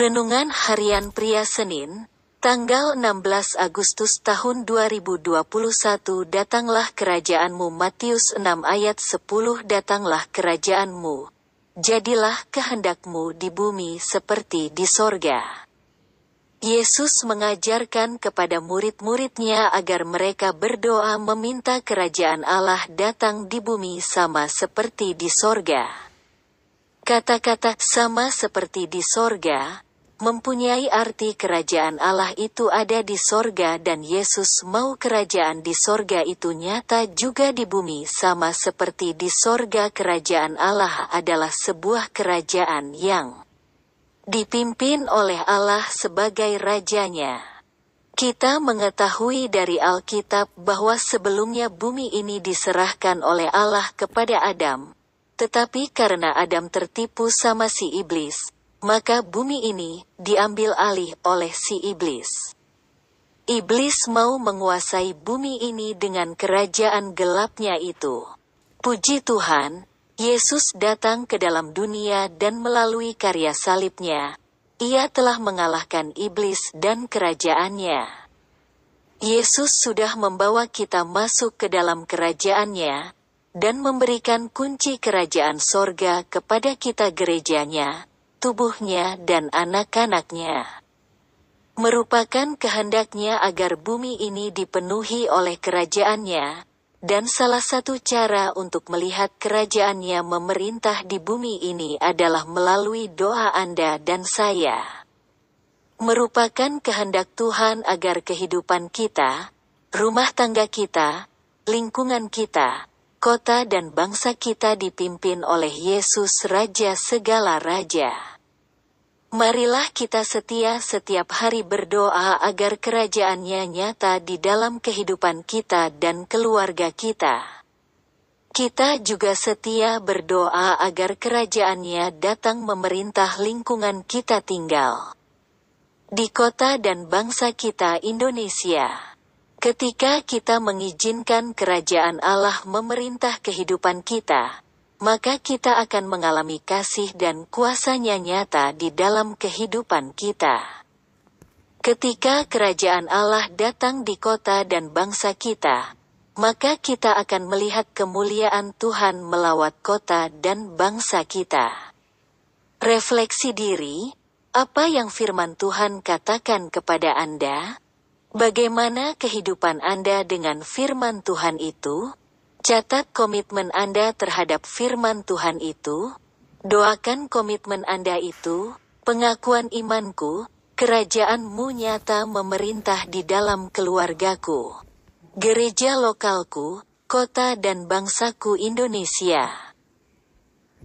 Renungan Harian Pria Senin, tanggal 16 Agustus tahun 2021 Datanglah kerajaanmu Matius 6 ayat 10 Datanglah kerajaanmu. Jadilah kehendakmu di bumi seperti di sorga. Yesus mengajarkan kepada murid-muridnya agar mereka berdoa meminta kerajaan Allah datang di bumi sama seperti di sorga. Kata-kata "sama seperti di sorga" mempunyai arti kerajaan Allah itu ada di sorga dan Yesus mau kerajaan di sorga itu nyata juga di bumi sama seperti di sorga kerajaan Allah adalah sebuah kerajaan yang dipimpin oleh Allah sebagai rajanya. Kita mengetahui dari Alkitab bahwa sebelumnya bumi ini diserahkan oleh Allah kepada Adam, tetapi karena Adam tertipu sama si iblis, maka bumi ini diambil alih oleh si iblis. Iblis mau menguasai bumi ini dengan kerajaan gelapnya itu. Puji Tuhan, Yesus datang ke dalam dunia dan melalui karya salibnya, ia telah mengalahkan iblis dan kerajaannya. Yesus sudah membawa kita masuk ke dalam kerajaannya, dan memberikan kunci kerajaan sorga kepada kita gerejanya, tubuhnya dan anak-anaknya. Merupakan kehendaknya agar bumi ini dipenuhi oleh kerajaannya, dan salah satu cara untuk melihat kerajaannya memerintah di bumi ini adalah melalui doa Anda dan saya. Merupakan kehendak Tuhan agar kehidupan kita, rumah tangga kita, lingkungan kita, kota dan bangsa kita dipimpin oleh Yesus Raja segala raja. Marilah kita setia setiap hari berdoa agar kerajaannya nyata di dalam kehidupan kita dan keluarga kita. Kita juga setia berdoa agar kerajaannya datang memerintah lingkungan kita tinggal. Di kota dan bangsa kita Indonesia. Ketika kita mengizinkan kerajaan Allah memerintah kehidupan kita, maka kita akan mengalami kasih dan kuasanya nyata di dalam kehidupan kita. Ketika kerajaan Allah datang di kota dan bangsa kita, maka kita akan melihat kemuliaan Tuhan melawat kota dan bangsa kita. Refleksi diri, apa yang firman Tuhan katakan kepada Anda? Bagaimana kehidupan Anda dengan firman Tuhan itu? Catat komitmen Anda terhadap firman Tuhan itu. Doakan komitmen Anda itu, pengakuan imanku, kerajaanmu nyata memerintah di dalam keluargaku. Gereja lokalku, kota dan bangsaku Indonesia.